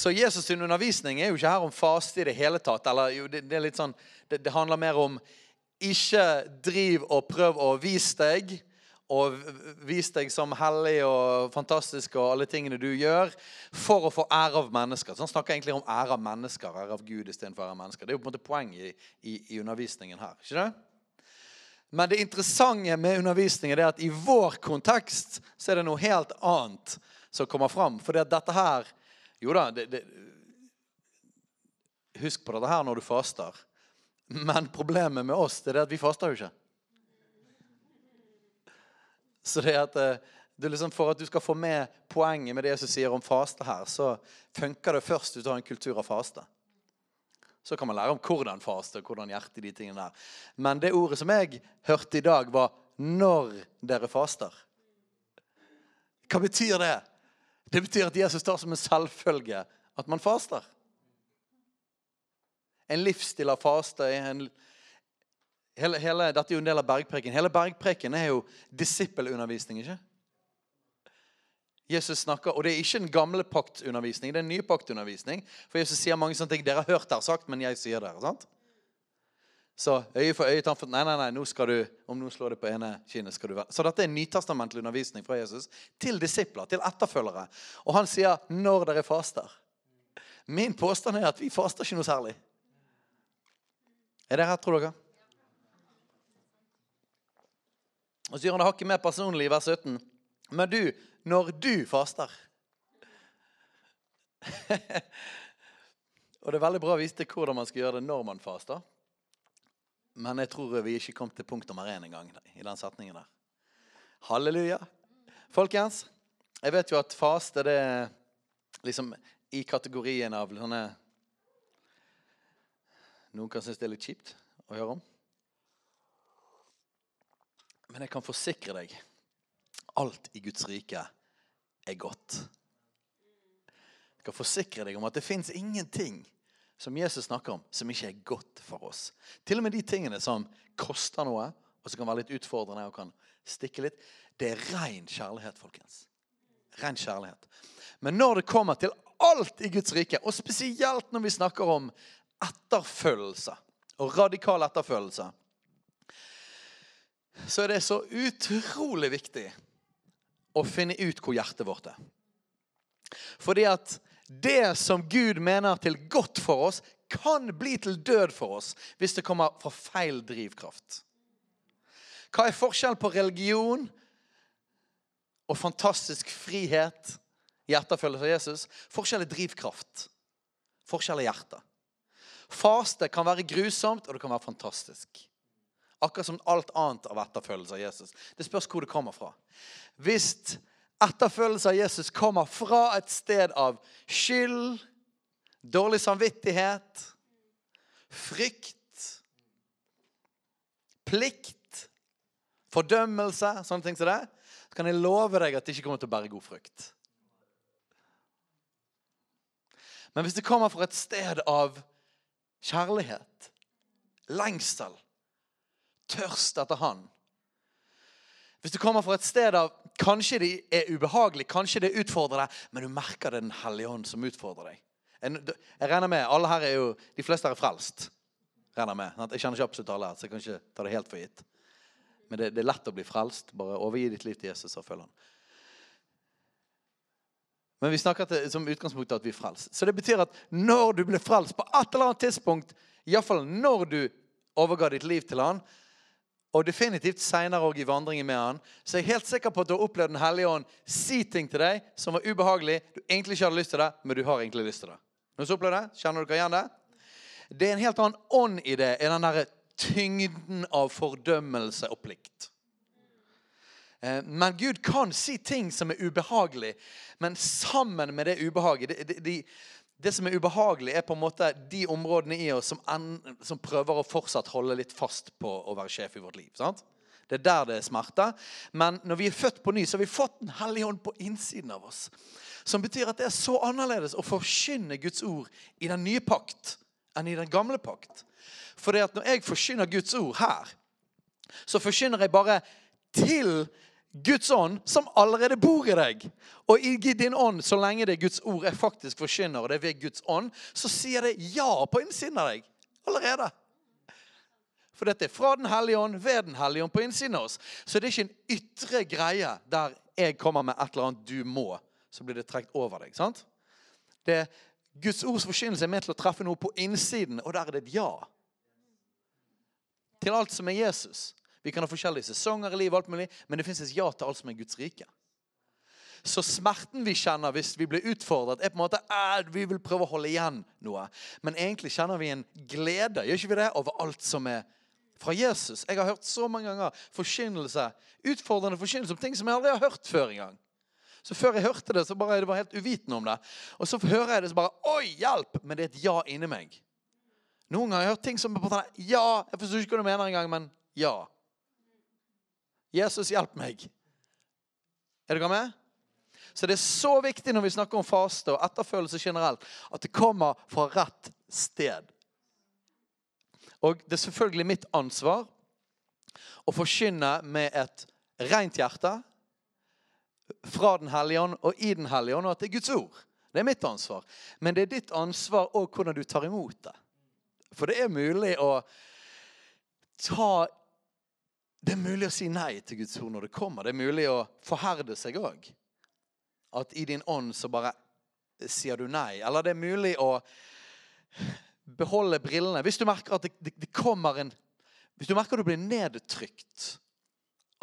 Så Jesus' sin undervisning er jo ikke her om faste i det hele tatt. eller jo, det, det, sånn, det, det handler mer om ikke driv og prøv å vise deg, og vis deg som hellig og fantastisk og alle tingene du gjør, for å få ære av mennesker. Så han snakker egentlig om ære av mennesker, ære av Gud istedenfor ære av mennesker. Det er jo på en måte poenget i, i, i undervisningen her. ikke det? Men det interessante med undervisningen er at i vår kontekst så er det noe helt annet som kommer fram. For dette her Jo da, det, det, husk på dette her når du faster. Men problemet med oss det er at vi faster jo ikke. Så det er at eh, liksom For at du skal få med poenget med det som sier om faste her, så funker det først du tar en kultur av faste. Så kan man lære om hvordan faste, hvordan hjerte de tingene der. Men det ordet som jeg hørte i dag, var 'når dere faster'. Hva betyr det? Det betyr at Jesus tar som en selvfølge at man faster. En livsstil av faste. En, hele, hele, dette er jo en del av bergpreken. Hele bergpreken er jo disippelundervisning. ikke? Jesus snakker, Og det er ikke en gamle paktundervisning, det er en ny paktundervisning. For Jesus sier mange sånne ting. Dere har hørt det sagt, men jeg sier det. sant? Så øye for øye, tann for Nei, nei, nei, nå skal du, om noen slår det på ene kinnet, skal du være Så dette er en nytestamentlig undervisning fra Jesus til disipler, til etterfølgere. Og han sier 'når dere faster'. Min påstand er at vi faster ikke noe særlig. Er det rett, tror dere? Og så gjør han det hakket mer personlig i vers 17. Men du, når du faster Og det er veldig bra å vise til hvordan man skal gjøre det når man faster. Men jeg tror vi ikke kom til punkt nummer én engang i den setningen der. Halleluja. Folkens, jeg vet jo at faste det er liksom i kategorien av sånne Noen kan synes det er litt kjipt å høre om. Men jeg kan forsikre deg alt i Guds rike er godt. Jeg kan forsikre deg om at det fins ingenting som Jesus snakker om, som ikke er godt for oss. Til og med de tingene som koster noe, og som kan være litt utfordrende og kan stikke litt, det er ren kjærlighet, folkens. Ren kjærlighet. Men når det kommer til alt i Guds rike, og spesielt når vi snakker om etterfølgelse og radikal etterfølgelse, så er det så utrolig viktig å finne ut hvor hjertet vårt er. Fordi at det som Gud mener til godt for oss, kan bli til død for oss hvis det kommer fra feil drivkraft. Hva er forskjellen på religion og fantastisk frihet i etterfølgelse av Jesus? Forskjell er drivkraft. Forskjell er hjerte. Faste kan være grusomt, og det kan være fantastisk. Akkurat som alt annet av etterfølgelse av Jesus. Det spørs hvor det kommer fra. Hvis etterfølgelse av Jesus kommer fra et sted av skyld, dårlig samvittighet, frykt, plikt, fordømmelse, sånne ting som det, så kan jeg love deg at det ikke kommer til å bære god frukt. Men hvis det kommer fra et sted av kjærlighet, lengsel, tørst etter Han. Hvis du kommer fra et sted av Kanskje det er ubehagelig, kanskje det utfordrer deg, men du merker det er Den hellige ånd som utfordrer deg. Jeg regner med, alle her er jo, De fleste her er frelst. regner med. Jeg kjenner ikke absolutt alle her, så jeg kan ikke ta det helt for gitt. Men det, det er lett å bli frelst. Bare overgi ditt liv til Jesus og følg han. Men vi snakker til, som utgangspunkt at vi er frelst. Så det betyr at når du blir frelst, på et eller annet tidspunkt, iallfall når du overga ditt liv til Han, og definitivt seinere òg i vandringen med Han, så er jeg helt sikker på at du har opplevd Den hellige ånd si ting til deg som var ubehagelig, du egentlig ikke hadde lyst til det, men du har egentlig lyst til det. Noen som opplever det? Kjenner dere igjen det? Det er en helt annen ånd i det enn den derre tyngden av fordømmelse og plikt. Eh, Men Gud kan si ting som er ubehagelig, men sammen med det ubehaget det, de, det som er ubehagelig, er på en måte de områdene i oss som, en, som prøver å fortsatt holde litt fast på å være sjef i vårt liv. sant? Det er der det er smerte. Men når vi er født på ny, så har vi fått Den hellige ånd på innsiden av oss. Som betyr at det er så annerledes å forkynne Guds ord i den nye pakt enn i den gamle pakt. For det at når jeg forkynner Guds ord her, så forkynner jeg bare til Guds ånd, som allerede bor i deg. Og i din ånd, så lenge det er Guds ord jeg faktisk forkynner, og det er ved Guds ånd, så sier det ja på innsiden av deg. Allerede. For dette er fra Den hellige ånd, ved Den hellige ånd, på innsiden av oss. Så det er ikke en ytre greie der jeg kommer med et eller annet du må, så blir det trukket over deg. sant? Det Guds ords forkynnelse er med til å treffe noe på innsiden, og der er det et ja. Til alt som er Jesus. Vi kan ha forskjellige sesonger i livet, alt mulig, men det fins et ja til alt som er Guds rike. Så smerten vi kjenner hvis vi blir utfordret, er på en måte at vi vil prøve å holde igjen noe. Men egentlig kjenner vi en glede gjør ikke vi det, over alt som er fra Jesus. Jeg har hørt så mange ganger forkynnelse, utfordrende forkynnelse om ting som jeg aldri har hørt før engang. Så før jeg hørte det, så bare jeg var helt uvitende om det. Og så hører jeg det, så bare Oi, hjelp! Men det er et ja inni meg. Noen ganger har jeg hørt ting som på Ja, jeg forstår ikke hva du mener engang, men ja. Jesus, hjelp meg. Er dere med? Så det er så viktig når vi snakker om faste og etterfølelse generelt, at det kommer fra rett sted. Og det er selvfølgelig mitt ansvar å forkynne med et rent hjerte fra Den hellige ånd og i Den hellige ånd, og at det er Guds ord. Det er mitt ansvar. Men det er ditt ansvar òg hvordan du tar imot det. For det er mulig å ta Det er mulig å si nei til Guds ord når det kommer. Det er mulig å forherde seg òg. At i din ånd så bare sier du nei. Eller det er mulig å beholde brillene. Hvis du merker at det, det, det kommer en Hvis du merker at du blir nedtrykt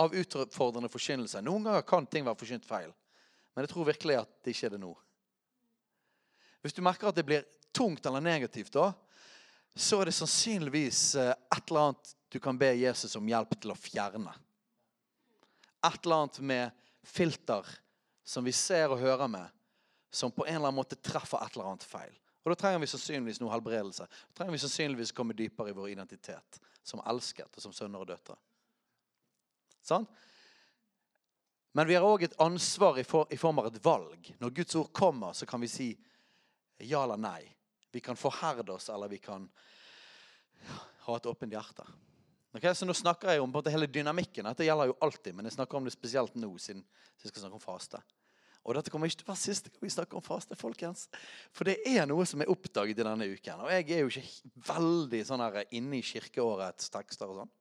av utfordrende forkynnelse Noen ganger kan ting være forkynt feil, men jeg tror virkelig at det ikke er det nå. Hvis du merker at det blir tungt eller negativt, da, så er det sannsynligvis eh, et eller annet du kan be Jesus om hjelp til å fjerne. Et eller annet med filter som vi ser og hører med, som på en eller annen måte treffer et eller annet feil. Og Da trenger vi sannsynligvis noe helbredelse. Da trenger vi sannsynligvis komme dypere i vår identitet som elsket og som sønner og døtre. Sånn? Men vi har òg et ansvar i, for, i form av et valg. Når Guds ord kommer, så kan vi si ja eller nei. Vi kan forherde oss, eller vi kan ha et åpent hjerte. Okay, så Nå snakker jeg om hele dynamikken. Dette gjelder jo alltid, men jeg snakker om det spesielt nå, siden jeg skal snakke om faste. Og dette kommer ikke til å være siste gang vi snakker om faste, folkens. For det er noe som er oppdaget i denne uken. Og jeg er jo ikke veldig sånn her inne i kirkeårets tekster og sånn.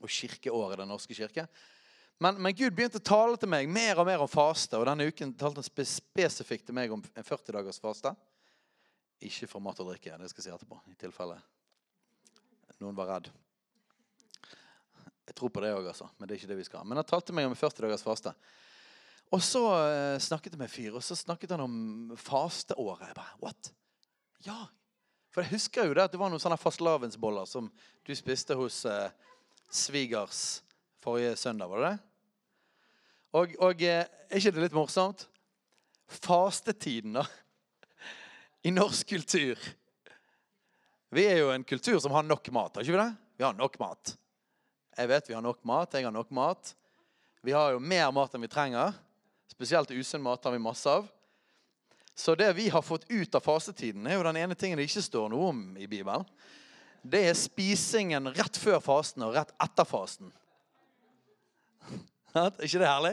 Og kirkeåret Den norske kirke. Men, men, Gud begynte å tale til meg mer og mer om faste. Og denne uken talte han spesifikt til meg om en 40 dagers faste. Ikke for mat og drikke. Det skal jeg si etterpå. i tilfelle noen var redd. Jeg tror på det òg, altså. Men det er ikke det vi skal. Men han talte meg om en 40 dagers faste. Og så uh, snakket jeg med en fyr, og så snakket han om fasteåret. Jeg bare, what? Ja. For jeg husker jo det at det var noen sånne fastelavnsboller som du spiste hos uh, svigers forrige søndag, var det det? Og, og eh, er ikke det litt morsomt? Fastetiden, da. I norsk kultur. Vi er jo en kultur som har nok mat, har ikke vi det? Vi har nok mat. Jeg vet vi har nok mat. Jeg har nok mat. Vi har jo mer mat enn vi trenger. Spesielt usunn mat har vi masse av. Så det vi har fått ut av fasetiden, er jo den ene tingen det ikke står noe om i Bibelen. Det er spisingen rett før fasten og rett etter fasten. Er ikke det herlig?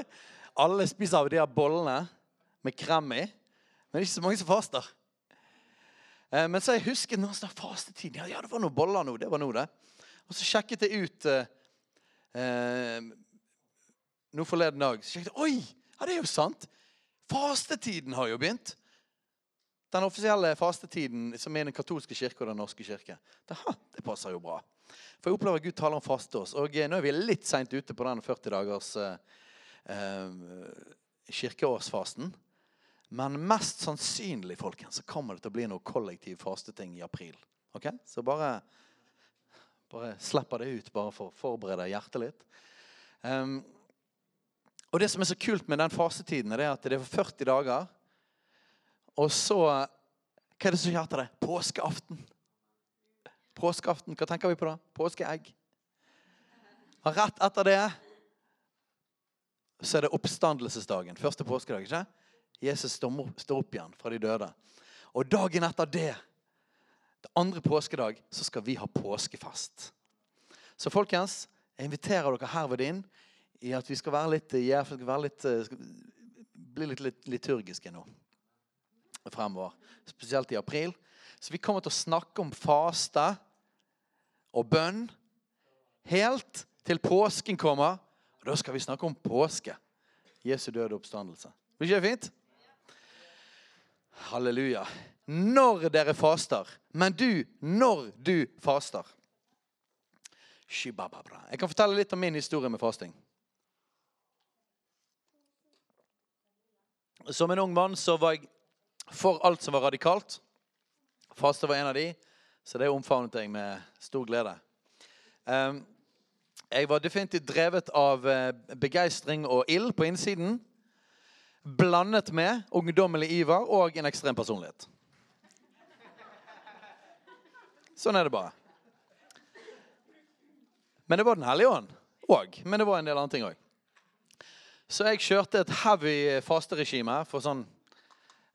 Alle spiser av de her bollene med krem i, men det er ikke så mange som faster. Eh, men så jeg husker noen sånn fastetid. Ja, det var noen boller nå. det var noe det. Og så sjekket jeg ut eh, nå forleden dag. Sjekket jeg, Oi! Ja, det er jo sant. Fastetiden har jo begynt. Den offisielle fastetiden som er den katolske kirke og den norske kirke. Det, det passer jo bra. For jeg opplever at Gud taler om faste oss. Og eh, nå er vi litt seint ute på den 40 dagers eh, eh, kirkeårsfasten. Men mest sannsynlig folkens, så kommer det til å bli noe kollektiv fasteting i april. Ok? Så bare, bare slipper det ut, bare for å forberede hjertet litt. Um, og det som er så kult med den fasetiden, er at det er for 40 dager. Og så Hva er det som heter det? Påskeaften. Påskeaften, hva tenker vi på da? Påskeegg. Og rett etter det så er det oppstandelsesdagen. Første påskedag. ikke? Jesus står opp igjen fra de døde. Og dagen etter det, det andre påskedag, så skal vi ha påskefest. Så folkens, jeg inviterer dere herved inn i at vi skal være litt, ja, skal være litt skal bli litt, litt liturgiske nå fremover. Spesielt i april. Så vi kommer til å snakke om faste og bønn helt til påsken kommer. Og da skal vi snakke om påske. Jesu døde oppstandelse. Blir ikke det fint? Halleluja. Når dere faster. Men du, når du faster. Jeg kan fortelle litt om min historie med fasting. Som en ung mann så var jeg for alt som var radikalt. Faste var en av de, så det omfavnet jeg med stor glede. Ehm, jeg var definitivt drevet av eh, begeistring og ild på innsiden blandet med ungdommelig iver og en ekstrem personlighet. Sånn er det bare. Men det var Den hellige ånd òg. Men det var en del andre ting òg. Så jeg kjørte et heavy fasteregime for sånn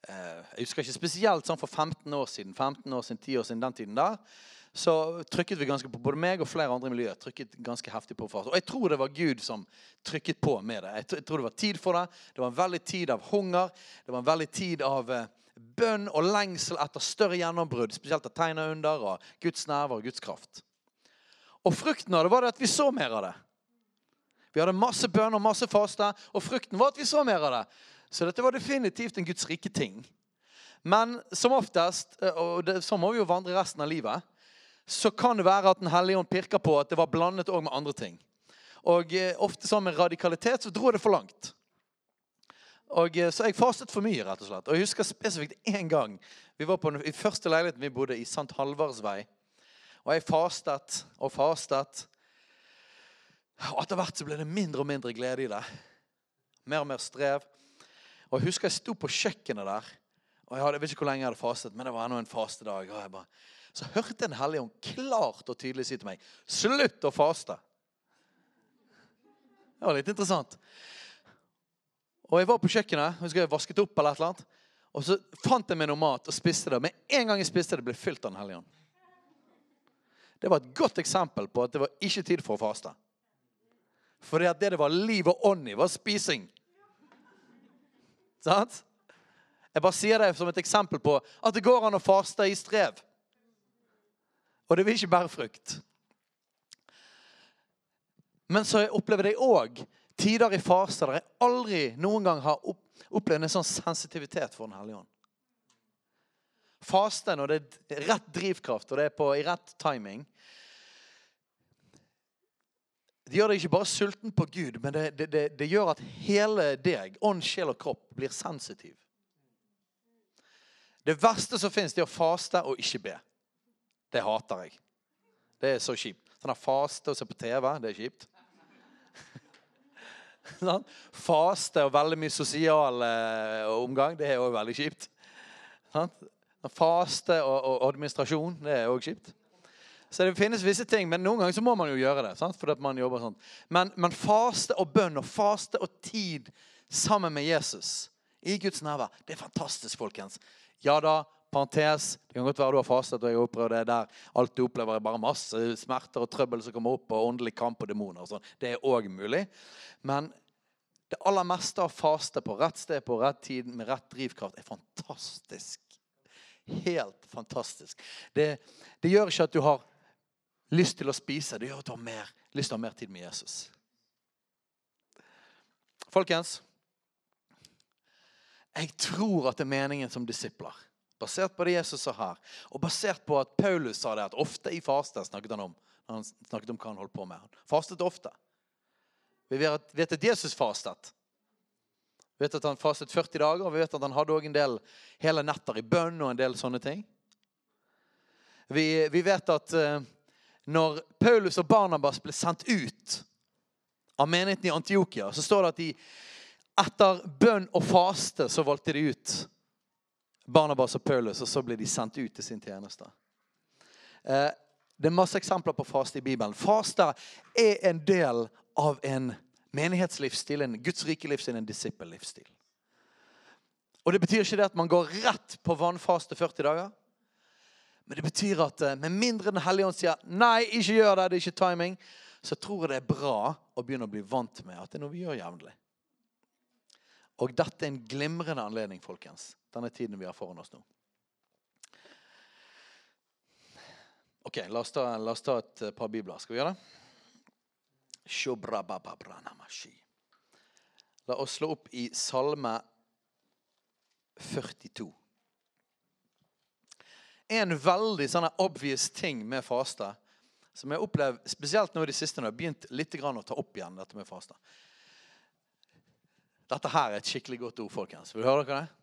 eh, Jeg husker ikke spesielt sånn for 15 år siden. 15 år siden, 10 år siden, den tiden der så trykket vi ganske på både meg og flere andre i miljøet trykket ganske heftig på fast. Og jeg tror det var Gud som trykket på med det. Jeg tror det var tid for det. Det var en veldig tid av hunger. Det var en veldig tid av eh, bønn og lengsel etter større gjennombrudd. Spesielt av tegn og under og Guds nerver og Guds kraft. Og frukten av det var det at vi så mer av det. Vi hadde masse bønn og masse faste, og frukten var at vi så mer av det. Så dette var definitivt en Guds rike ting. Men som oftest, eh, og det, så må vi jo vandre resten av livet så kan det være at Den hellige ånd pirker på at det var blandet òg med andre ting. Og eh, Ofte sånn med radikalitet så dro det for langt. Og eh, Så jeg fastet for mye, rett og slett. Og Jeg husker spesifikt én gang. Vi var på den første leiligheten vi bodde i, St. Halvards vei. Og jeg fastet og fastet. Og etter hvert så ble det mindre og mindre glede i det. Mer og mer strev. Og Jeg husker jeg sto på kjøkkenet der. Og Jeg, hadde, jeg vet ikke hvor lenge jeg hadde fastet, men det var ennå en fastedag. og jeg bare så hørte en hellig ånd klart og tydelig si til meg slutt å faste. Det var litt interessant. Og Jeg var på kjøkkenet husker jeg vasket opp, eller et eller annet, og så fant jeg meg noe mat og spiste det. Med en gang jeg spiste det, ble fylt av Den hellige ånd. Det var et godt eksempel på at det var ikke tid for å faste. For det det var liv og ånd i, var spising. Sant? Jeg bare sier det som et eksempel på at det går an å faste i strev. Og det vil ikke bære frukt. Men så opplever jeg òg tider i fase der jeg aldri noen gang har opplevd en sånn sensitivitet for Den hellige ånd. Faste når det er rett drivkraft og det er på, i rett timing. Det gjør deg ikke bare sulten på Gud, men det, det, det, det gjør at hele deg, ånd, sjel og kropp, blir sensitiv. Det verste som fins, er å faste og ikke be. Det hater jeg. Det er så kjipt. Sånn faste og se på TV, det er kjipt. sånn? Faste og veldig mye sosial eh, omgang, det er òg veldig kjipt. Sånn? Faste og, administrasjon, det er òg kjipt. Så det finnes visse ting, men noen ganger så må man jo gjøre det. Sant? Fordi man jobber sånn. Men, men faste og bønn og faste og tid sammen med Jesus i Guds nærvær, det er fantastisk, folkens. Ja da, Parentes. Det kan godt være du har fastet og jeg opplever det der alt du opplever, er bare masse smerter og trøbbel som kommer opp, og åndelig kamp og demoner. og sånn. Det er òg mulig. Men det aller meste av faste på rett sted på rett tid med rett drivkraft er fantastisk. Helt fantastisk. Det, det gjør ikke at du har lyst til å spise. Det gjør at du har mer, lyst til å ha mer tid med Jesus. Folkens, Jeg tror at det er meningen som disipler. Basert på det Jesus sa her, og basert på at Paulus sa det, at ofte i faste snakket han om han snakket om hva han holdt på med. Han fastet ofte. Vi vet at Jesus fastet. Vi vet at han fastet 40 dager, og vi vet at han hadde en del hele netter i bønn og en del sånne ting. Vi, vi vet at eh, når Paulus og Barnabas ble sendt ut av menigheten i Antiokia, så står det at de etter bønn og faste så valgte de ut Barnabas og Paulus, og så blir de sendt ut til sin tjeneste. Eh, det er masse eksempler på faste i Bibelen. Faste er en del av en menighetslivsstil, en Guds rike livsstil, en disippellivsstil. Og Det betyr ikke det at man går rett på vannfaste 40 dager. Men det betyr at eh, med mindre Den hellige ånd sier nei, ikke gjør det, det er ikke timing, så tror jeg det er bra å begynne å bli vant med at det er noe vi gjør jevnlig. Og dette er en glimrende anledning, folkens, denne tiden vi har foran oss nå. Ok, la oss ta, la oss ta et par bibler. Skal vi gjøre det? La oss slå opp i Salme 42. En veldig sånn obvious ting med faste, som jeg har opplevd spesielt nå i det siste, når jeg har begynt litt å ta opp igjen dette med faste. Dette her er et skikkelig godt ord, folkens. Vil du høre dere det?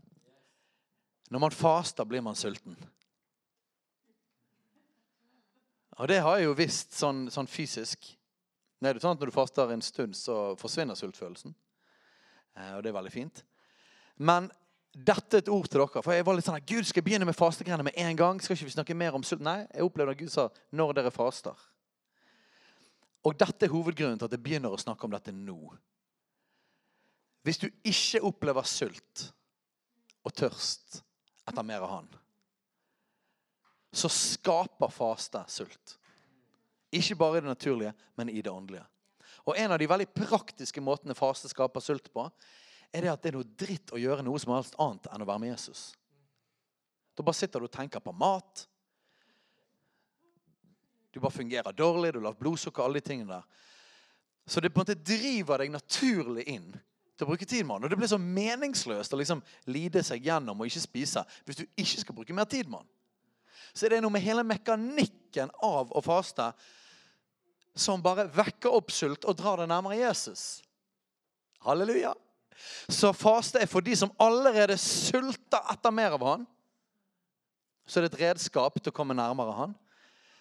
Når man faster, blir man sulten. Og det har jeg jo visst sånn, sånn fysisk. Det er sånn at Når du faster en stund, så forsvinner sultfølelsen. Eh, og det er veldig fint. Men dette er et ord til dere. For jeg var litt sånn at Gud, skal begynne med fastegreiene med en gang? Skal ikke vi snakke mer om sult? Nei, jeg opplevde at Gud sa 'når dere faster'. Og dette er hovedgrunnen til at jeg begynner å snakke om dette nå. Hvis du ikke opplever sult og tørst etter mer av Han, så skaper faste sult. Ikke bare i det naturlige, men i det åndelige. Og En av de veldig praktiske måtene faste skaper sult på, er det at det er noe dritt å gjøre noe som helst annet enn å være med Jesus. Da bare sitter du og tenker på mat. Du bare fungerer dårlig, du lar blodsukker, alle de tingene der. Så det på en måte driver deg naturlig inn til å bruke tid med han. Og det blir så meningsløst å liksom lide seg gjennom og ikke spise hvis du ikke skal bruke mer tid med han. Så det er noe med hele mekanikken av å faste som bare vekker opp sult og drar deg nærmere Jesus. Halleluja. Så faste er for de som allerede sulter etter mer av han. Så er det et redskap til å komme nærmere han.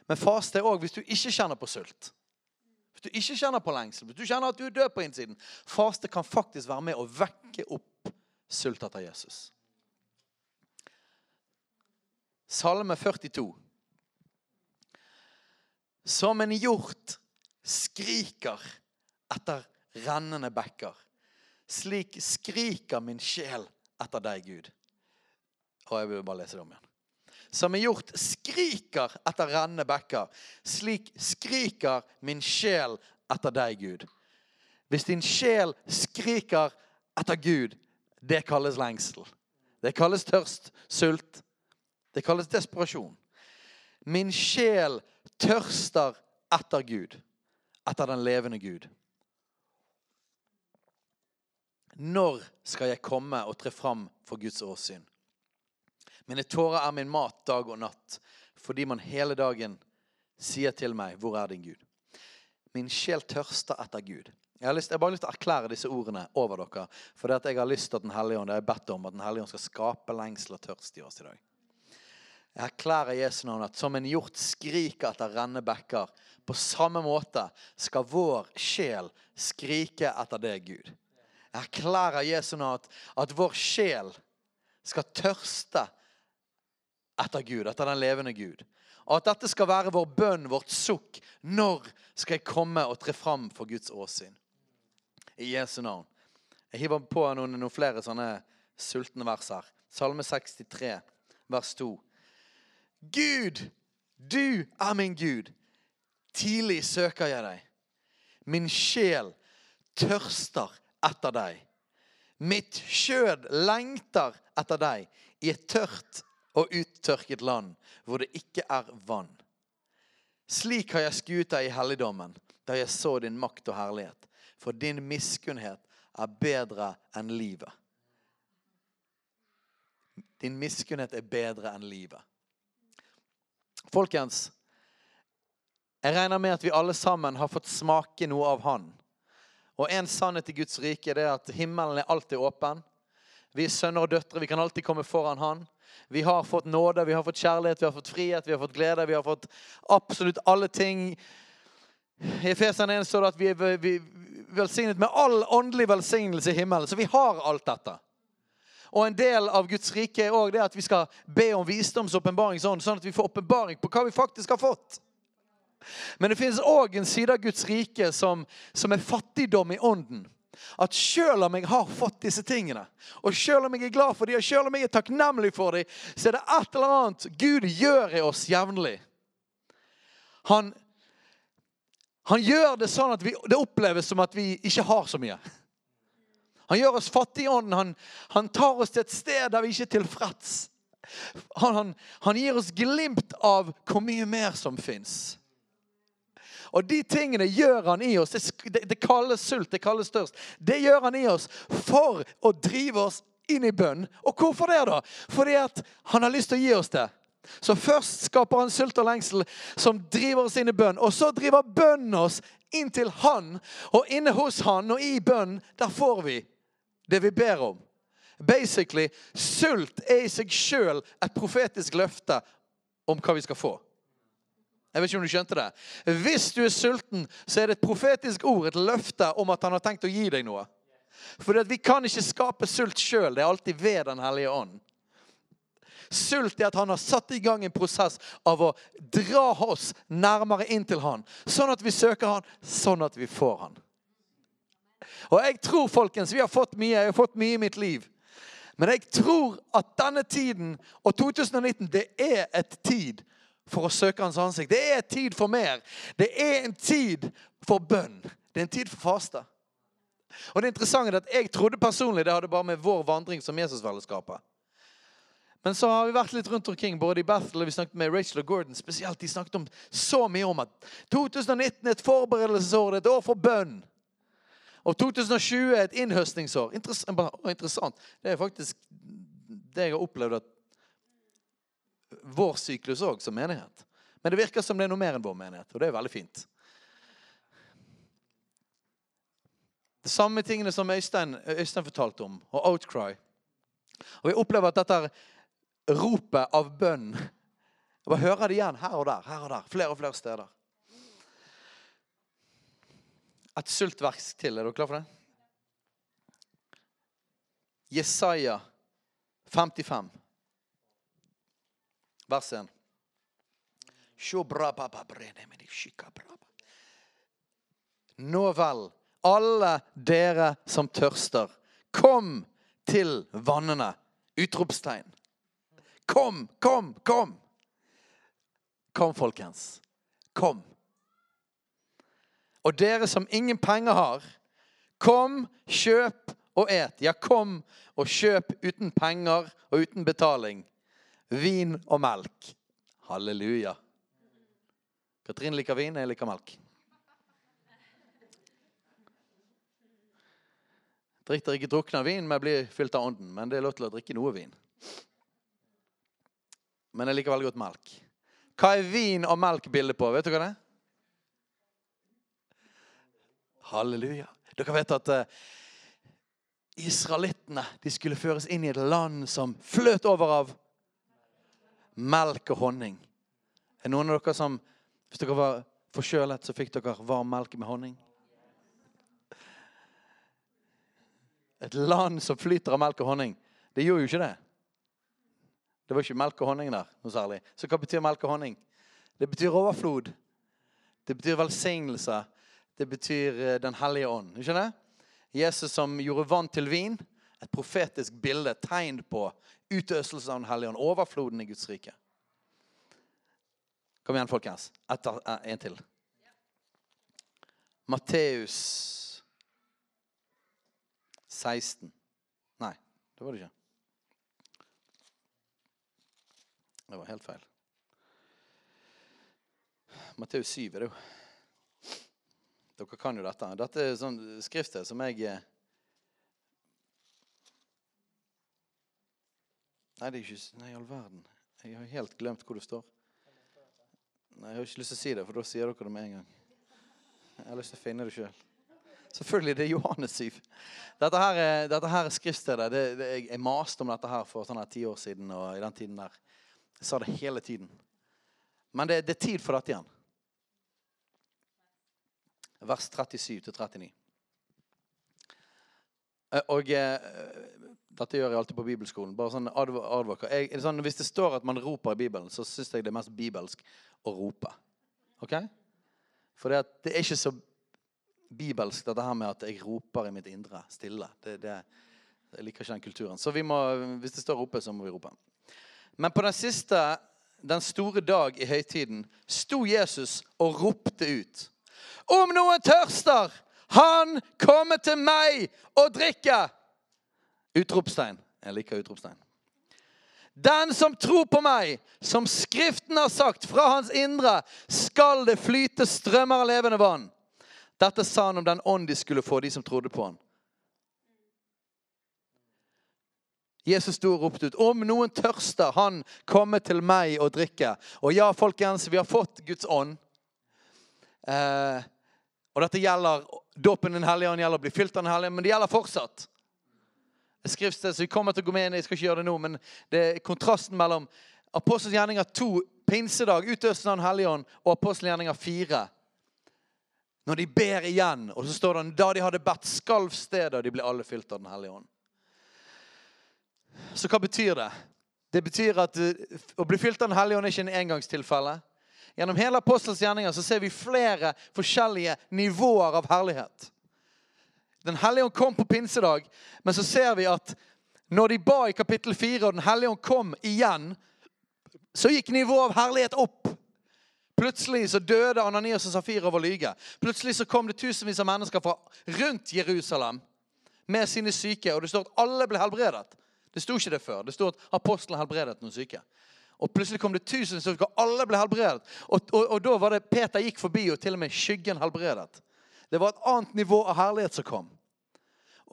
Men faste er òg hvis du ikke kjenner på sult. Du ikke kjenner på lengsel, hvis du kjenner at du er død på innsiden. Faste kan faktisk være med å vekke opp sult etter Jesus. Salme 42. Som en hjort skriker etter rennende bekker. Slik skriker min sjel etter deg, Gud. Og jeg vil bare lese det om igjen. Som er gjort, skriker etter rennende bekker. Slik skriker min sjel etter deg, Gud. Hvis din sjel skriker etter Gud, det kalles lengsel. Det kalles tørst, sult. Det kalles desperasjon. Min sjel tørster etter Gud, etter den levende Gud. Når skal jeg komme og tre fram for Guds åsyn? Mine tårer er min mat dag og natt, fordi man hele dagen sier til meg, 'Hvor er din Gud?' Min sjel tørster etter Gud. Jeg har, lyst, jeg har bare lyst til å erklære disse ordene over dere. For det at jeg har lyst til at Den hellige ånd, jeg har bedt om at Den hellige ånd skal skape lengsel og tørst i oss i dag. Jeg erklærer Jesu navn at som en hjort skriker etter renne bekker, på samme måte skal vår sjel skrike etter det, Gud. Jeg erklærer Jesu navn at, at vår sjel skal tørste etter Gud, etter den levende Gud. Og at dette skal være vår bønn, vårt sukk. Når skal jeg komme og tre fram for Guds åsyn? I Jesu navn. Jeg hiver på noen, noen flere sånne sultne vers her. Salme 63, vers 2. Gud, du er min Gud. Tidlig søker jeg deg. Min sjel tørster etter deg. Mitt skjød lengter etter deg i et tørt og uttørket land hvor det ikke er vann. Slik har jeg skuet deg i helligdommen, da jeg så din makt og herlighet. For din miskunnhet er bedre enn livet. Din miskunnhet er bedre enn livet. Folkens, jeg regner med at vi alle sammen har fått smake noe av Han. Og en sannhet i Guds rike er at himmelen er alltid åpen. Vi er sønner og døtre. Vi kan alltid komme foran Han. Vi har fått nåde, vi har fått kjærlighet, vi har fått frihet, vi har fått glede. Vi har fått absolutt alle ting. I Efeseren 1 står det at vi er velsignet med all åndelig velsignelse i himmelen. Så vi har alt dette. Og en del av Guds rike er også det at vi skal be om visdoms- åpenbaringsånd, sånn at vi får åpenbaring på hva vi faktisk har fått. Men det finnes òg en side av Guds rike som, som er fattigdom i ånden. At selv om jeg har fått disse tingene, og selv om jeg er glad for dem, og selv om jeg er takknemlig for dem, så er det et eller annet Gud gjør i oss jevnlig. Han, han gjør det sånn at vi, det oppleves som at vi ikke har så mye. Han gjør oss fattige i ånden. Han, han, tar oss til et sted der vi ikke er tilfreds. Han, han gir oss glimt av hvor mye mer som fins. Og de tingene gjør han i oss. Det, det kalles sult, det kalles størst. Det gjør han i oss for å drive oss inn i bønn. Og hvorfor det, da? Fordi at han har lyst til å gi oss det. Så først skaper han sult og lengsel som driver oss inn i bønn. Og så driver bønnen oss inn til han. Og inne hos han og i bønn, der får vi det vi ber om. Basically, sult er i seg sjøl et profetisk løfte om hva vi skal få. Jeg vet ikke om du skjønte det. Hvis du er sulten, så er det et profetisk ord, et løfte om at han har tenkt å gi deg noe. For vi kan ikke skape sult sjøl. Det er alltid ved Den hellige ånd. Sult er at han har satt i gang en prosess av å dra oss nærmere inn til han. Sånn at vi søker han, sånn at vi får han. Og jeg tror, folkens, vi har fått mye. Jeg har fått mye i mitt liv. Men jeg tror at denne tiden og 2019, det er et tid for å søke hans ansikt. Det er tid for mer. Det er en tid for bønn. Det er en tid for faste. Og det interessante er at Jeg trodde personlig det hadde bare med vår vandring som Jesusfellesskapet. Men så har vi vært litt rundt omkring, både i Bethel og vi snakket med Rachel og Gordon spesielt. De snakket om så mye om at 2019 er et forberedelsesår, det er et år for bønn. Og 2020 er et innhøstningsår. Interessant. Det er faktisk det jeg har opplevd at vår syklus òg som menighet. Men det virker som det er noe mer enn vår menighet, og det er veldig fint. Det samme tingene som Øystein, Øystein fortalte om, og Outcry. Og Vi opplever at dette ropet av bønn Jeg bare hører det igjen her og der, her og der, flere og flere steder. Et sultverk til. Er dere klar for det? Jesaja 55 vers 1. Nå vel, alle dere som tørster, kom til vannene. Utropstegn. Kom, kom, kom. Kom, folkens. Kom. Og dere som ingen penger har, kom, kjøp og et. Ja, kom og kjøp uten penger og uten betaling vin og melk. Halleluja. Katrin liker vin, jeg liker melk. Drikk dere ikke drukne av vin, men blir fylt av ånden. Men det er lov til å drikke noe vin. Men jeg liker veldig godt melk. Hva er vin og melk bildet på? Vet du hva det er? Halleluja. Dere vet at uh, israelittene skulle føres inn i et land som fløt over av melk og honning. Er noen av dere som Hvis dere var forkjølet, så fikk dere varm melk med honning? Et land som flyter av melk og honning. Det gjorde jo ikke det. Det var ikke melk og honning der noe særlig. Så hva betyr melk og honning? Det betyr overflod. Det betyr velsignelse. Det betyr eh, Den hellige ånd. Ikke det? Jesus som gjorde vann til vin. Et profetisk bilde, tegn på utøselse av Den hellige ånd. Overfloden i Guds rike. Kom igjen, folkens. Etter, eh, en til. Matteus 16. Nei, det var det ikke. Det var helt feil. Matteus 7 er det jo. Dere kan jo dette. Dette er sånn skriftsted som jeg Nei, det er ikke Nei, i all verden. Jeg har helt glemt hvor det står. Nei, Jeg har ikke lyst til å si det, for da sier dere det med en gang. Jeg har lyst til å finne det sjøl. Selvfølgelig, det er Johannes 7. Dette her, er- dette her er skriftstedet. Det, det, jeg maste om dette her for sånn her ti år siden. og i den tiden der. Jeg sa det hele tiden. Men det, det er tid for dette igjen. Vers 37 til 39. Eh, Og eh, dette gjør jeg alltid på bibelskolen. Bare sånn adv. Jeg, sånn, hvis det står at man roper i Bibelen, så syns jeg det er mest bibelsk å rope. Ok? For det, at det er ikke så bibelsk dette her med at jeg roper i mitt indre stille. Det, det, jeg liker ikke den kulturen. Så må, hvis det står rope, så må vi rope. Men på den siste, den store dag i høytiden, sto Jesus og ropte ut. Om noen tørster, han kommer til meg og drikker. Utropstegn. Jeg liker utropstegn. Den som tror på meg, som Skriften har sagt, fra hans indre skal det flyte strømmer av levende vann. Dette sa han om den ånd de skulle få, de som trodde på han. Jesus sto og ropte ut om noen tørster, han kommer til meg og drikker. Og ja, folkens, vi har fått Guds ånd. Eh, og dette gjelder dåpen Den hellige ånd gjelder å bli fylt av Den hellige ånd, men det gjelder fortsatt. Skriftsted, så vi kommer til å gå med inn, Jeg skal ikke gjøre det nå, men det er kontrasten mellom apostelgjerninger 2, pinsedag, utøvelsen av Den hellige ånd, og apostelgjerninger 4. Når de ber igjen, og så står det da de hadde bedt, skalv stedet, og de ble alle fylt av Den hellige ånd. Så hva betyr det? Det betyr at eh, å bli fylt av Den hellige ånd er ikke en engangstilfelle. Gjennom hele apostels gjerninger så ser vi flere forskjellige nivåer av herlighet. Den hellige ånd kom på pinsedag, men så ser vi at når de ba i kapittel 4, og Den hellige ånd kom igjen, så gikk nivået av herlighet opp. Plutselig så døde Ananias og Safira av å lyge. Plutselig så kom det tusenvis av mennesker fra rundt Jerusalem med sine syke, og det står at alle ble helbredet. Det sto ikke det før. Det sto at apostlene helbredet noen syke. Og plutselig kom det tusen styrker, og alle ble helbredet. Og, og, og da var det Peter gikk forbi, og til og med skyggen helbredet. Det var et annet nivå av herlighet som kom.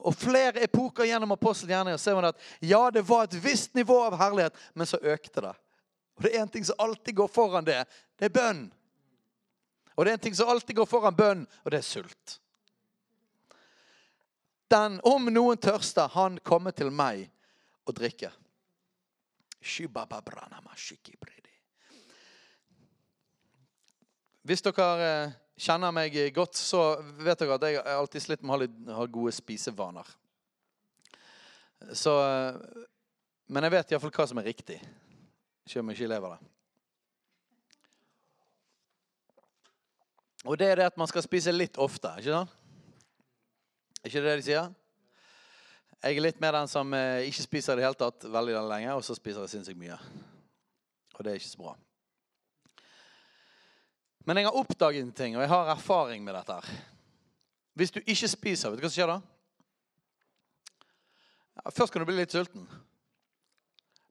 Og flere epoker gjennom apostelens gjerninger ser man at ja, det var et visst nivå av herlighet, men så økte det. Og det er en ting som alltid går foran det. Det er bønn. Og det er en ting som alltid går foran bønn, og det er sult. Den, om noen tørster, han kommer til meg og drikker. Hvis dere eh, kjenner meg godt, så vet dere at jeg alltid slitt med å ha, gode spisevaner. Så, eh, men jeg vet iallfall hva som er riktig, selv om jeg ikke lever det. Og det er det at man skal spise litt ofte, ikke sant? Er ikke det det de sier? Jeg er litt mer den som eh, ikke spiser i det hele tatt veldig lenge, og så spiser jeg sinnssykt mye. Og det er ikke så bra. Men jeg har oppdaget en ting, og jeg har erfaring med dette. her. Hvis du ikke spiser, vet du hva som skjer da? Ja, først kan du bli litt sulten.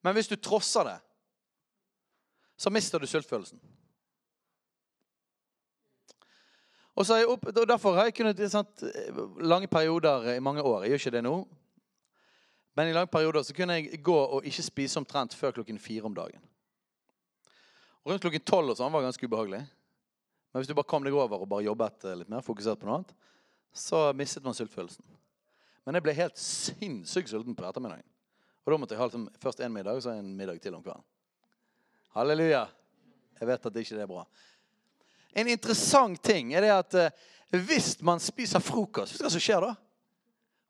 Men hvis du trosser det, så mister du sultfølelsen. Og, opp, og Derfor har jeg kunnet sant, lange perioder i mange år. Jeg gjør ikke det nå. Men i lange perioder så kunne jeg gå og ikke spise omtrent før klokken fire om dagen. Rundt klokken tolv og sånn var ganske ubehagelig. Men hvis du bare kom deg over og bare jobbet litt mer, fokusert på noe annet, så mistet man sultfølelsen. Men jeg ble helt sinnssykt sulten på ettermiddagen. Og da måtte jeg ha liksom, først en middag og så en middag til om kvelden. Halleluja. Jeg vet at det ikke er bra. En interessant ting er det at eh, hvis man spiser frokost, vet du hva som skjer da?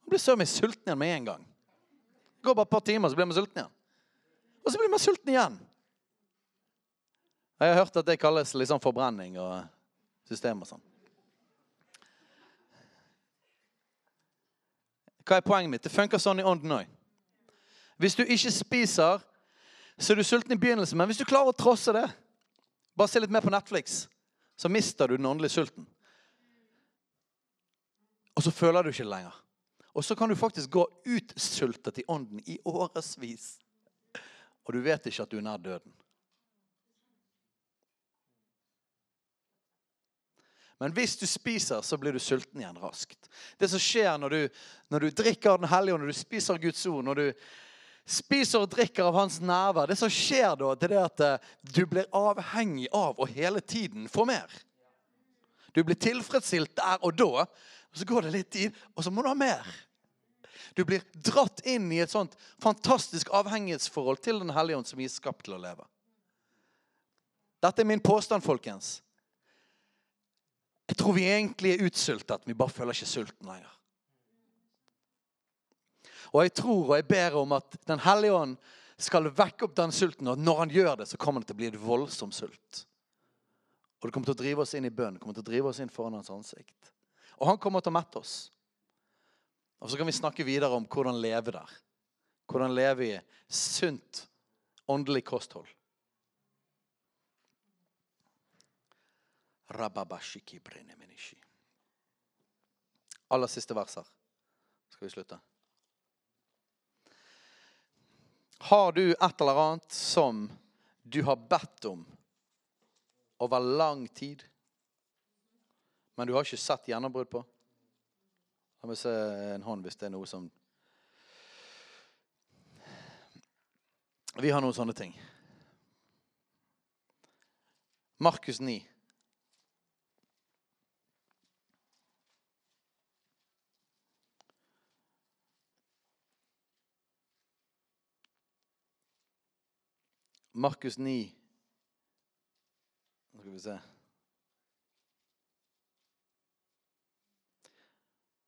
Man blir så mye sulten igjen med en gang. Det går bare et par timer, så blir man sulten igjen. Og så blir man sulten igjen. Jeg har hørt at det kalles liksom forbrenning og system og sånn. Hva er poenget mitt? Det funker sånn i ånden òg. Hvis du ikke spiser, så er du sulten i begynnelsen. Men hvis du klarer å trosse det, bare se litt mer på Netflix, så mister du den åndelige sulten. Og så føler du ikke det lenger. Og så kan du faktisk gå utsultet i ånden i årevis. Og du vet ikke at du er nær døden. Men hvis du spiser, så blir du sulten igjen raskt. Det som skjer når du, når du drikker Den hellige ånd, når du spiser Guds ord, når du spiser og drikker av hans nærvær, det som skjer da, det er at eh, du blir avhengig av å hele tiden få mer. Du blir tilfredsstilt der og da, og så går det litt tid, og så må du ha mer. Du blir dratt inn i et sånt fantastisk avhengighetsforhold til Den hellige ånd som vi er skapt til å leve. Dette er min påstand, folkens. Jeg tror vi egentlig er utsultet. Vi bare føler ikke sulten lenger. Og jeg tror og jeg ber om at Den hellige ånd skal vekke opp den sulten. Og når han gjør det, så kommer det til å bli et voldsom sult. Og det kommer til å drive oss inn i bønn, kommer til å drive oss inn foran hans ansikt. Og han kommer til å mette oss. Og så kan vi snakke videre om hvordan leve der. Hvordan leve i sunt åndelig kosthold. Aller siste vers her. Skal vi slutte? Har du et eller annet som du har bedt om over lang tid, men du har ikke sett gjennombrudd på? La meg se en hånd hvis det er noe som Vi har noen sånne ting. Markus 9. Markus 9 Nå skal vi se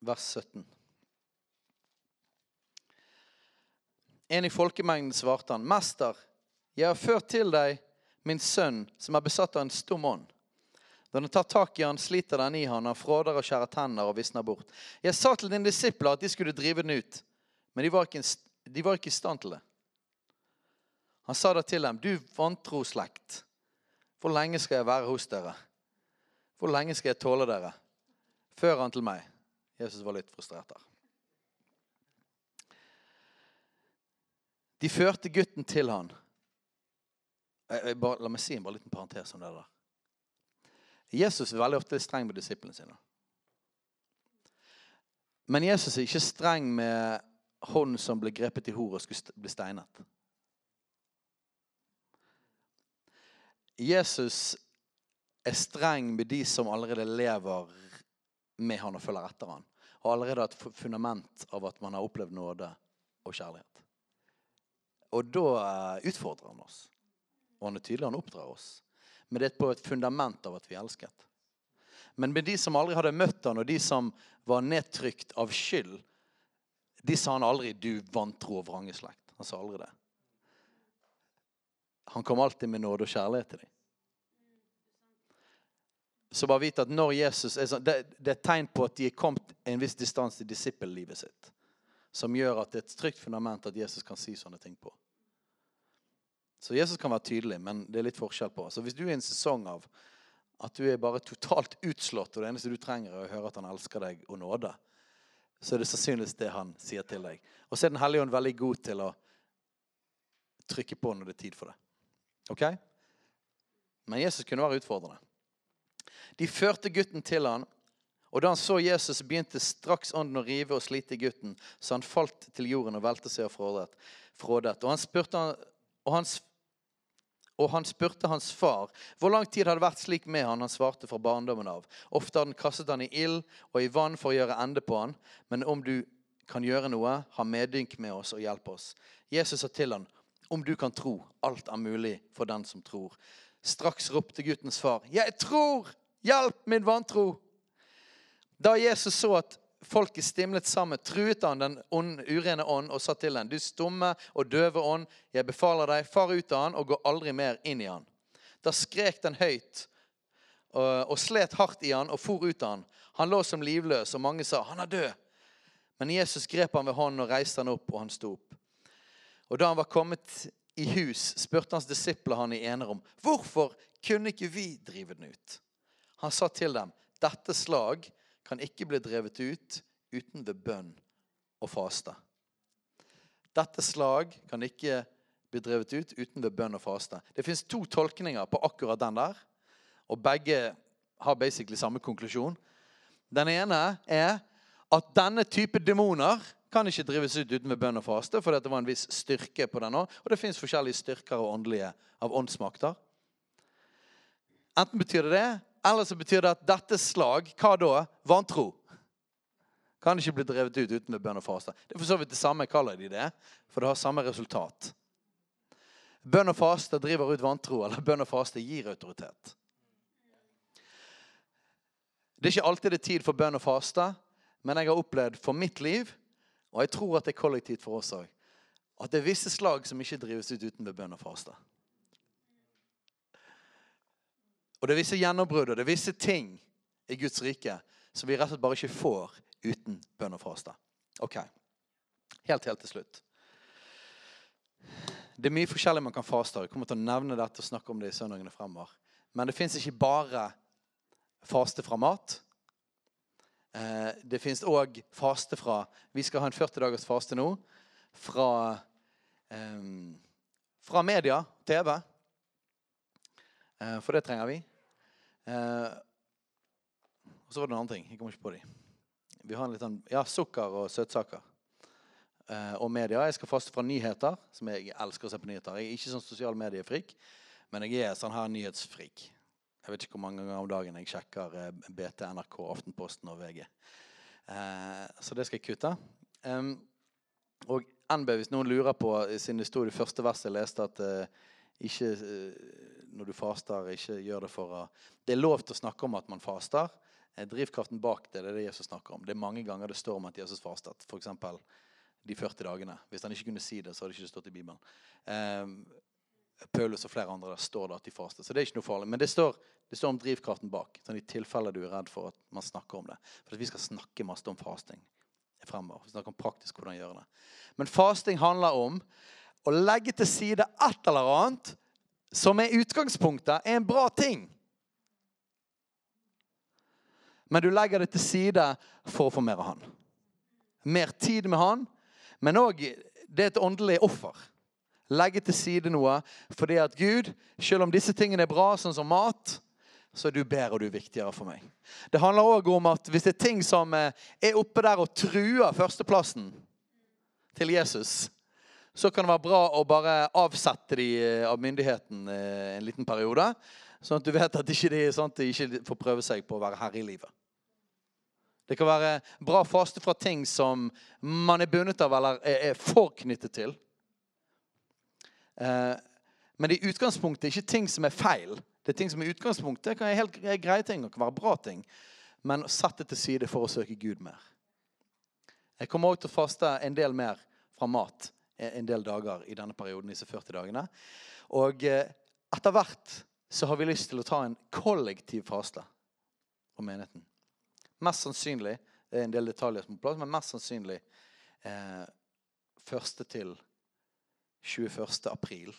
Vers 17. En i folkemengden svarte han, 'Mester, jeg har ført til deg min sønn, som er besatt av en stum ånd.' Når han tar tak i han, sliter den i han, han fråder og skjærer tenner og visner bort. Jeg sa til dine disipler at de skulle drive den ut, men de var ikke, de var ikke i stand til det. Han sa da til dem, 'Du vantro slekt, hvor lenge skal jeg være hos dere?' 'Hvor lenge skal jeg tåle dere?' Før han til meg. Jesus var litt frustrert der. De førte gutten til han. Jeg, jeg bare, la meg si en liten parentes om det der. Jesus er veldig ofte streng med disiplene sine. Men Jesus er ikke streng med hånden som ble grepet i hor og skulle bli steinet. Jesus er streng med de som allerede lever med han og følger etter han. Har allerede et fundament av at man har opplevd nåde og kjærlighet. Og da eh, utfordrer han oss. Og han er tydelig, han oppdrar oss. Men det er på et fundament av at vi er elsket. Men med de som aldri hadde møtt han, og de som var nedtrykt av skyld, de sa han aldri 'du vantro og vrangeslekt'. Han sa aldri det. Han kom alltid med nåde og kjærlighet til dem. Så bare vite at når Jesus er sånn, det, det, er et tegn på at de er kommet en viss distanse til disippellivet sitt. Som gjør at det er et trygt fundament at Jesus kan si sånne ting på. Så Jesus kan være tydelig, men det er litt forskjell på. Så hvis du er i en sesong av at du er bare totalt utslått, og det eneste du trenger, er å høre at han elsker deg og nåde, så er det sannsynligvis det han sier til deg. Og så er Den hellige ånd veldig god til å trykke på når det er tid for det. Ok? Men Jesus kunne være utfordrende. De førte gutten til han, og da han så Jesus, begynte straks ånden å rive og slite i gutten, så han falt til jorden og velte seg og frådet. Og han spurte, og han, og han spurte hans far hvor lang tid hadde vært slik med han. Han svarte fra barndommen av. Ofte hadde han kastet han i ild og i vann for å gjøre ende på han. Men om du kan gjøre noe, ha medynk med oss og hjelp oss. Jesus sa til han, om du kan tro, alt er mulig for den som tror. Straks ropte guttens far, 'Jeg tror!' Hjelp min vantro! Da Jesus så at folket stimlet sammen, truet han den urene ånd og sa til den, du stumme og døve ånd, jeg befaler deg, far ut av han og gå aldri mer inn i han. Da skrek den høyt og slet hardt i han og for ut av han. Han lå som livløs, og mange sa, han er død. Men Jesus grep han ved hånden og reiste han opp, og han sto opp. Og da han var kommet i hus, spurte hans disipler han i enerom, hvorfor kunne ikke vi drive den ut? Han sa til dem, dette slag kan ikke bli drevet ut uten ved bønn og faste. Dette slag kan ikke bli drevet ut uten ved bønn og faste. Det fins to tolkninger på akkurat den der, og begge har basically samme konklusjon. Den ene er at denne type demoner kan ikke drives ut uten med bønn og faste, for det var en viss styrke på den òg. Og det fins forskjellige styrker og åndelige av åndsmakter. Enten betyr det det, eller så betyr det at dette slag, hva da? Vantro. Kan ikke bli drevet ut uten med bønn og faste. Det er for så vidt det samme, kaller de det, for det har samme resultat. Bønn og faste driver ut vantro, eller bønn og faste gir autoritet. Det er ikke alltid det er tid for bønn og faste, men jeg har opplevd for mitt liv, og jeg tror at det er kollektivt for oss òg, at det er visse slag som ikke drives ut uten ved bønn og faste. Og det er visse gjennombrudd og det er visse ting i Guds rike som vi rett og slett bare ikke får uten bønn og faste. Ok, Helt, helt til slutt. Det er mye forskjellig man kan faste. Jeg kommer til å nevne dette og snakke om det i søndagene fremover. Men det fins ikke bare faste fra mat. Eh, det fins òg faste fra Vi skal ha en 40 dagers faste nå. Fra, um, fra media, TV. Uh, for det trenger vi. Uh, og så var det en annen ting. Jeg kommer ikke på de. Vi har en litt sånn, ja, sukker og søtsaker. Uh, og media. Jeg skal faste fra nyheter, som jeg elsker å se på nyheter. Jeg er ikke sånn sosial mediefrik, men jeg er sånn her nyhetsfrik. Jeg vet ikke hvor mange ganger om dagen jeg sjekker eh, BT, NRK, Aftenposten og VG. Eh, så det skal jeg kutte. Um, og NB, hvis noen lurer på, siden det sto i det første verset jeg leste, at uh, ikke uh, når du faster, ikke gjør det for å Det er lov til å snakke om at man faster. Eh, drivkraften bak det, det er det Jesus snakker om. Det er mange ganger det står om at Jesus fastet. F.eks. de 40 dagene. Hvis han ikke kunne si det, så hadde det ikke stått i Bibelen. Paulus og flere andre der står det at de faster. Så det er ikke noe farlig. Men det står, det står om drivkraften bak. Sånn I tilfelle du er redd for at man snakker om det. For vi skal snakke masse om fasting fremover. Snakke om praktisk hvordan gjøre det. Men fasting handler om å legge til side et eller annet som er utgangspunktet, er en bra ting. Men du legger det til side for å få mer av Han. Mer tid med Han, men òg det er et åndelig offer legge til side noe fordi at Gud, selv om disse tingene er bra, sånn som mat, så er du bedre og du er viktigere for meg. Det handler òg om at hvis det er ting som eh, er oppe der og truer førsteplassen til Jesus, så kan det være bra å bare avsette de eh, av myndigheten eh, en liten periode. Sånn at du vet at ikke de, sånn de ikke får prøve seg på å være herre i livet. Det kan være bra å faste fra ting som man er bundet av eller er for knyttet til. det men i utgangspunktet ikke ting som er feil. Det er ting som i utgangspunktet kan være helt greie ting og kan være bra ting. Men satt det til side for å søke Gud mer. Jeg kommer også til å faste en del mer fra mat en del dager i denne perioden. disse 40 dagene. Og eh, etter hvert så har vi lyst til å ta en kollektiv faste på menigheten. Mest sannsynlig det er en del detaljer som er på plass, men mest sannsynlig eh, første til 21. april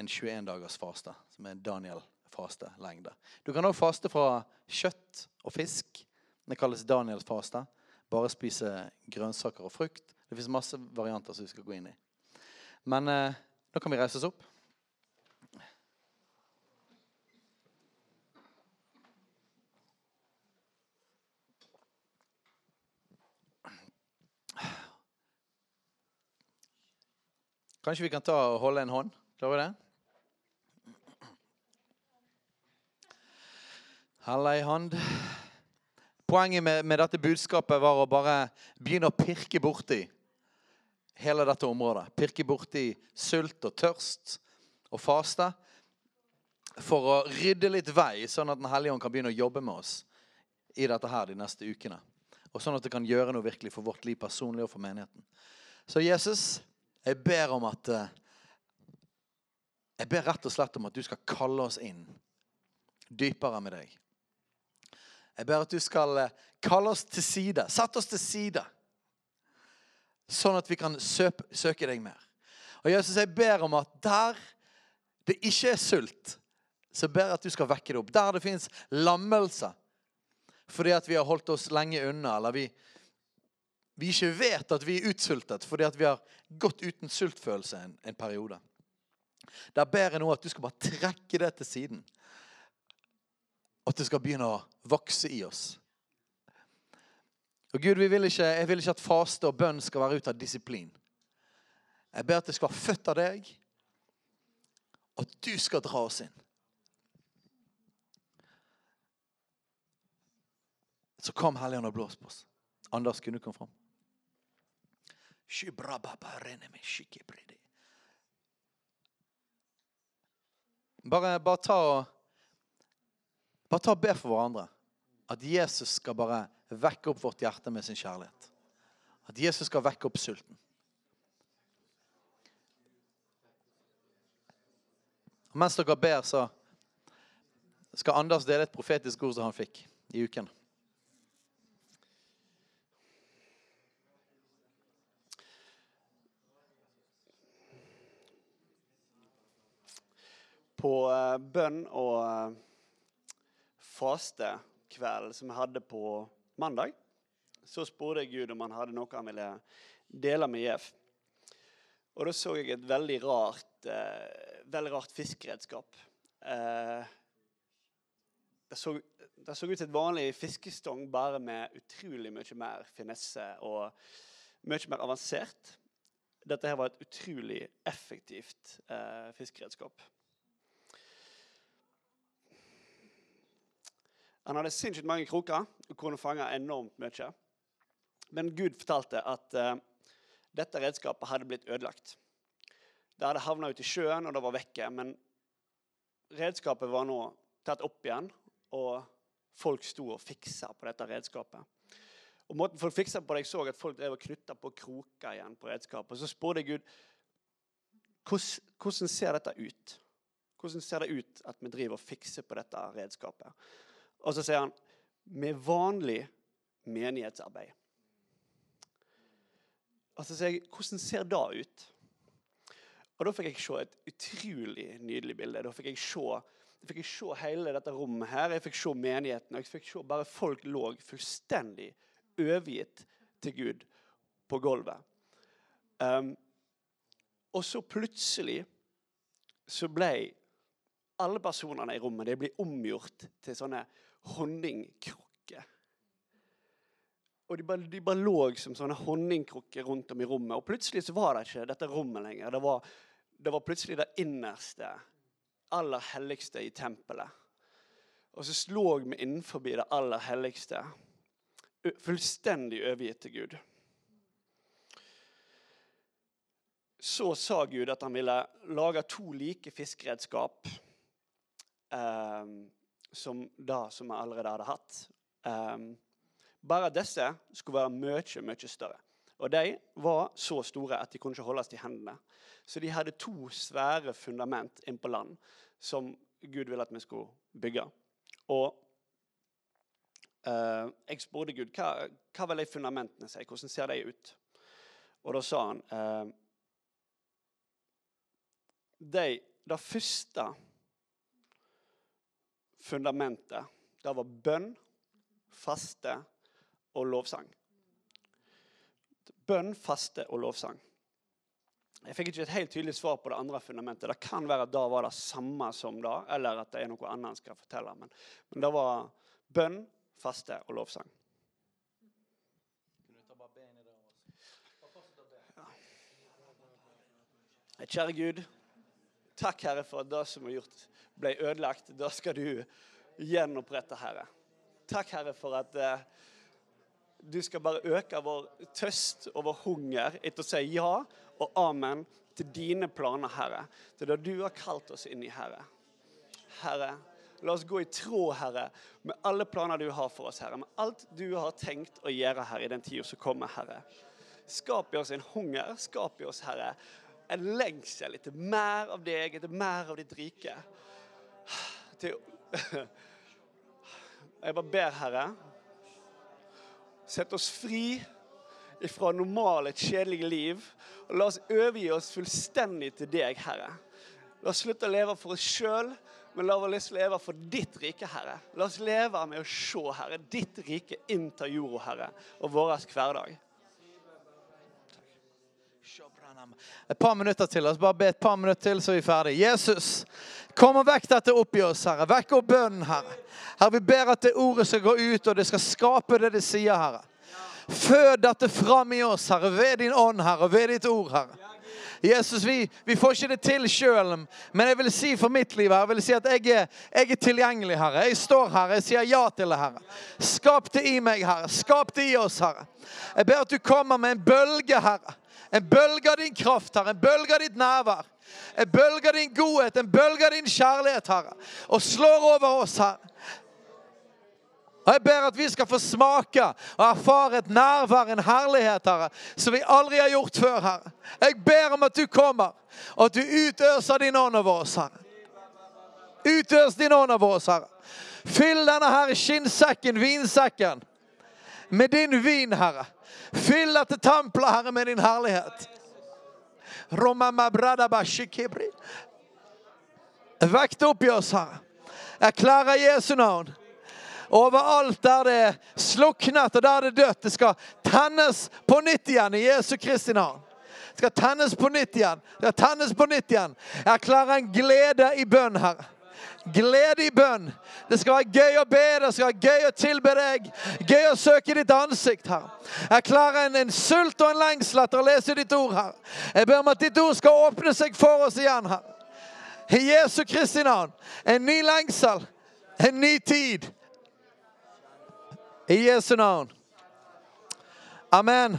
en 21 dagers faste, som er Daniel-faste-lengde. Du kan òg faste fra kjøtt og fisk. Det kalles Daniels faste. Bare spise grønnsaker og frukt. Det fins masse varianter som vi skal gå inn i. Men eh, nå kan vi reise oss opp. Kanskje vi kan ta og holde en hånd? Klarer vi det? Halla i hånd. Poenget med, med, dette budskapet var å bare begynne å pirke borti hele dette området. Pirke borti sult og tørst og faste. For å rydde litt vei, sånn at Den hellige ånd kan begynne å jobbe med oss i dette her de neste ukene. Og sånn at det kan gjøre noe virkelig for vårt liv personlig og for menigheten. Så Jesus, jeg ber om at eh, Jeg ber rett og slett om at du skal kalle oss inn dypere med deg. Jeg ber at du skal eh, kalle oss til side. Sette oss til side. Sånn at vi kan søke, søke deg mer. Og Jesus, jeg ber om at der det ikke er sult, så ber jeg at du skal vekke det opp. Der det fins lammelse fordi at vi har holdt oss lenge unna, eller vi, vi ikke vet at vi er utsultet fordi vi har gått uten sultfølelse en, en periode. Der ber jeg nå at du skal bare trekke det til siden. At det skal begynne å vokse i oss. Og Gud, vi vil ikke, jeg vil ikke at faste og bønn skal være ut av disiplin. Jeg ber at det skal være født av deg, og at du skal dra oss inn. Så kom Helligånd og blås på oss. Anders, kunne du komme fram? Bare, bare ta og Bare ta og be for hverandre. At Jesus skal bare vekke opp vårt hjerte med sin kjærlighet. At Jesus skal vekke opp sulten. Og mens dere ber, så skal Anders dele et profetisk ord som han fikk i uken. På eh, bønn og eh, fastekveld som jeg hadde på mandag, så spurte jeg Gud om han hadde noe han ville dele med Jeff. Og da så jeg et veldig rart, eh, veldig rart fiskeredskap. Eh, det, så, det så ut som et vanlig fiskestong, bare med utrolig mye mer finesse og mye mer avansert. Dette her var et utrolig effektivt eh, fiskeredskap. Han hadde sinnssykt mange kroker og kunne fange enormt mye. Men Gud fortalte at uh, dette redskapet hadde blitt ødelagt. Det hadde havna ute i sjøen, og det var vekke. Men redskapet var nå tatt opp igjen, og folk sto og fiksa på dette redskapet. Og måten folk fiksa på det, Jeg så at folk drev og knytta på kroker igjen på redskapet. Så spurte jeg Gud hvordan ser dette ut? Hvordan ser det ut at vi driver og fikser på dette redskapet? Og så sier han med vanlig menighetsarbeid. Og så sier jeg hvordan ser det ut? Og da fikk jeg se et utrolig nydelig bilde. Da fikk jeg se, fikk jeg se hele dette rommet her. Jeg fikk se menigheten. Og jeg fikk se bare folk lå fullstendig overgitt til Gud på gulvet. Um, og så plutselig så ble alle personene i rommet de ble omgjort til sånne honningkrukker. Og de bare, de bare, lå som sånne honningkrukker rundt om i rommet. Og plutselig så var det ikke dette rommet lenger. Det var, det var plutselig det innerste, aller helligste i tempelet. Og så lå vi innenfor det aller helligste, fullstendig overgitt til Gud. Så sa Gud at han ville lage to like fiskeredskap. Um, som det som vi allerede hadde hatt. Um, bare disse skulle være mye, mye større. Og de var så store at de kunne ikke holdes i hendene. Så de hadde to svære fundament inn på land som Gud ville at vi skulle bygge. Og uh, jeg spurte Gud hva, hva vil de fundamentene si. Hvordan ser de ut? Og da sa han uh, de, Det første fundamentet, det var bønn, faste og lovsang. Bønn, faste og lovsang. Jeg fikk ikke et helt tydelig svar på det andre fundamentet. Det kan være at da var det samme som da, eller at det er noe annet en skal fortelle. Men, men det var bønn, faste og lovsang. Kjære Gud, takk, Herre, for at det som er gjort, ble ødelagt, da skal du gjenopprette, Herre. Takk, Herre, for at eh, du skal bare øke vår tøst og vår hunger etter å si ja og amen til dine planer, Herre. Til det du har kalt oss inn i, Herre. Herre, la oss gå i tråd, Herre, med alle planer du har for oss, Herre. Med alt du har tenkt å gjøre, Herre, i den tida som kommer, Herre. Skap i oss en hunger. Skap i oss, Herre, en lengsel etter mer av deg, etter mer av ditt rike til Jeg bare ber, Herre, sett oss fri fra normale, kjedelige liv. Og la oss overgi oss fullstendig til deg, Herre. La oss slutte å leve for oss sjøl, men la oss leve for ditt rike, Herre. La oss leve med å se, Herre, ditt rike innta jorda, Herre, og vår hverdag. Et par minutter til. La oss bare be et par minutter til, så er vi ferdig. Jesus, kom og vekk dette opp i oss, Herre. Vekk opp bønnen, Herre. Herre, vi ber at det ordet skal gå ut, og det skal skape det det sier, Herre. Fød dette fram i oss, Herre, ved din ånd, Herre, ved ditt ord, Herre. Jesus, vi, vi får ikke det til sjøl, men jeg vil si for mitt liv her, jeg vil si at jeg er, jeg er tilgjengelig, Herre. Jeg står her, jeg sier ja til det, Herre. Skap det i meg, Herre. Skap det i oss, Herre. Jeg ber at du kommer med en bølge, Herre. En bølge av din kraft, Herre. En bølge av ditt nærvær. En bølge av din godhet, en bølge av din kjærlighet, Herre. Og slår over oss, Herre. Og Jeg ber at vi skal få smake og erfare et nærvær, en herlighet, Herre, som vi aldri har gjort før, Herre. Jeg ber om at du kommer, og at du utøser din ånd over oss, Herre. Utøs din ånd over oss, Herre. Fyll denne her skinnsekken, vinsekken, med din vin, Herre. Fyll dette tempelet, Herre, med din herlighet. Vekt opp i oss, Herre. Erklærer Jesu navn. Overalt der det er sluknet og der det er dødt. Det skal tennes på nytt igjen i Jesu Kristi navn. Det skal tennes på nytt igjen. Det skal tennes på nytt igjen. Jeg erklærer en glede i bønn, Herre. Glede i bønn. Det skal være gøy å be, det skal være gøy å tilbe deg. Gøy å søke ditt ansikt, Herre. Jeg klarer en, en sult og en lengsel etter å lese ditt ord, Herre. Jeg ber om at ditt ord skal åpne seg for oss igjen, Herre. I Jesu Kristi navn. En ny lengsel. En ny tid. I Jesu navn. Amen.